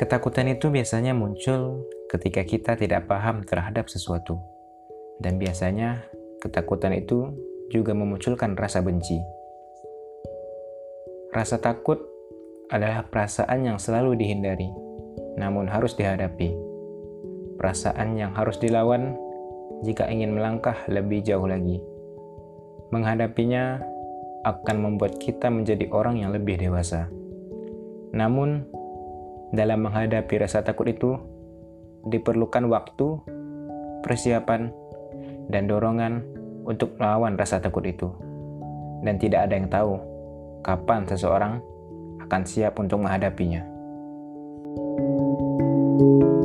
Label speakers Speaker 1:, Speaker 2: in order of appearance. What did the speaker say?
Speaker 1: Ketakutan itu biasanya muncul ketika kita tidak paham terhadap sesuatu, dan biasanya ketakutan itu juga memunculkan rasa benci. Rasa takut adalah perasaan yang selalu dihindari, namun harus dihadapi. Perasaan yang harus dilawan jika ingin melangkah lebih jauh lagi. Menghadapinya akan membuat kita menjadi orang yang lebih dewasa. Namun, dalam menghadapi rasa takut itu, diperlukan waktu, persiapan, dan dorongan untuk melawan rasa takut itu. Dan tidak ada yang tahu kapan seseorang akan siap untuk menghadapinya. thank you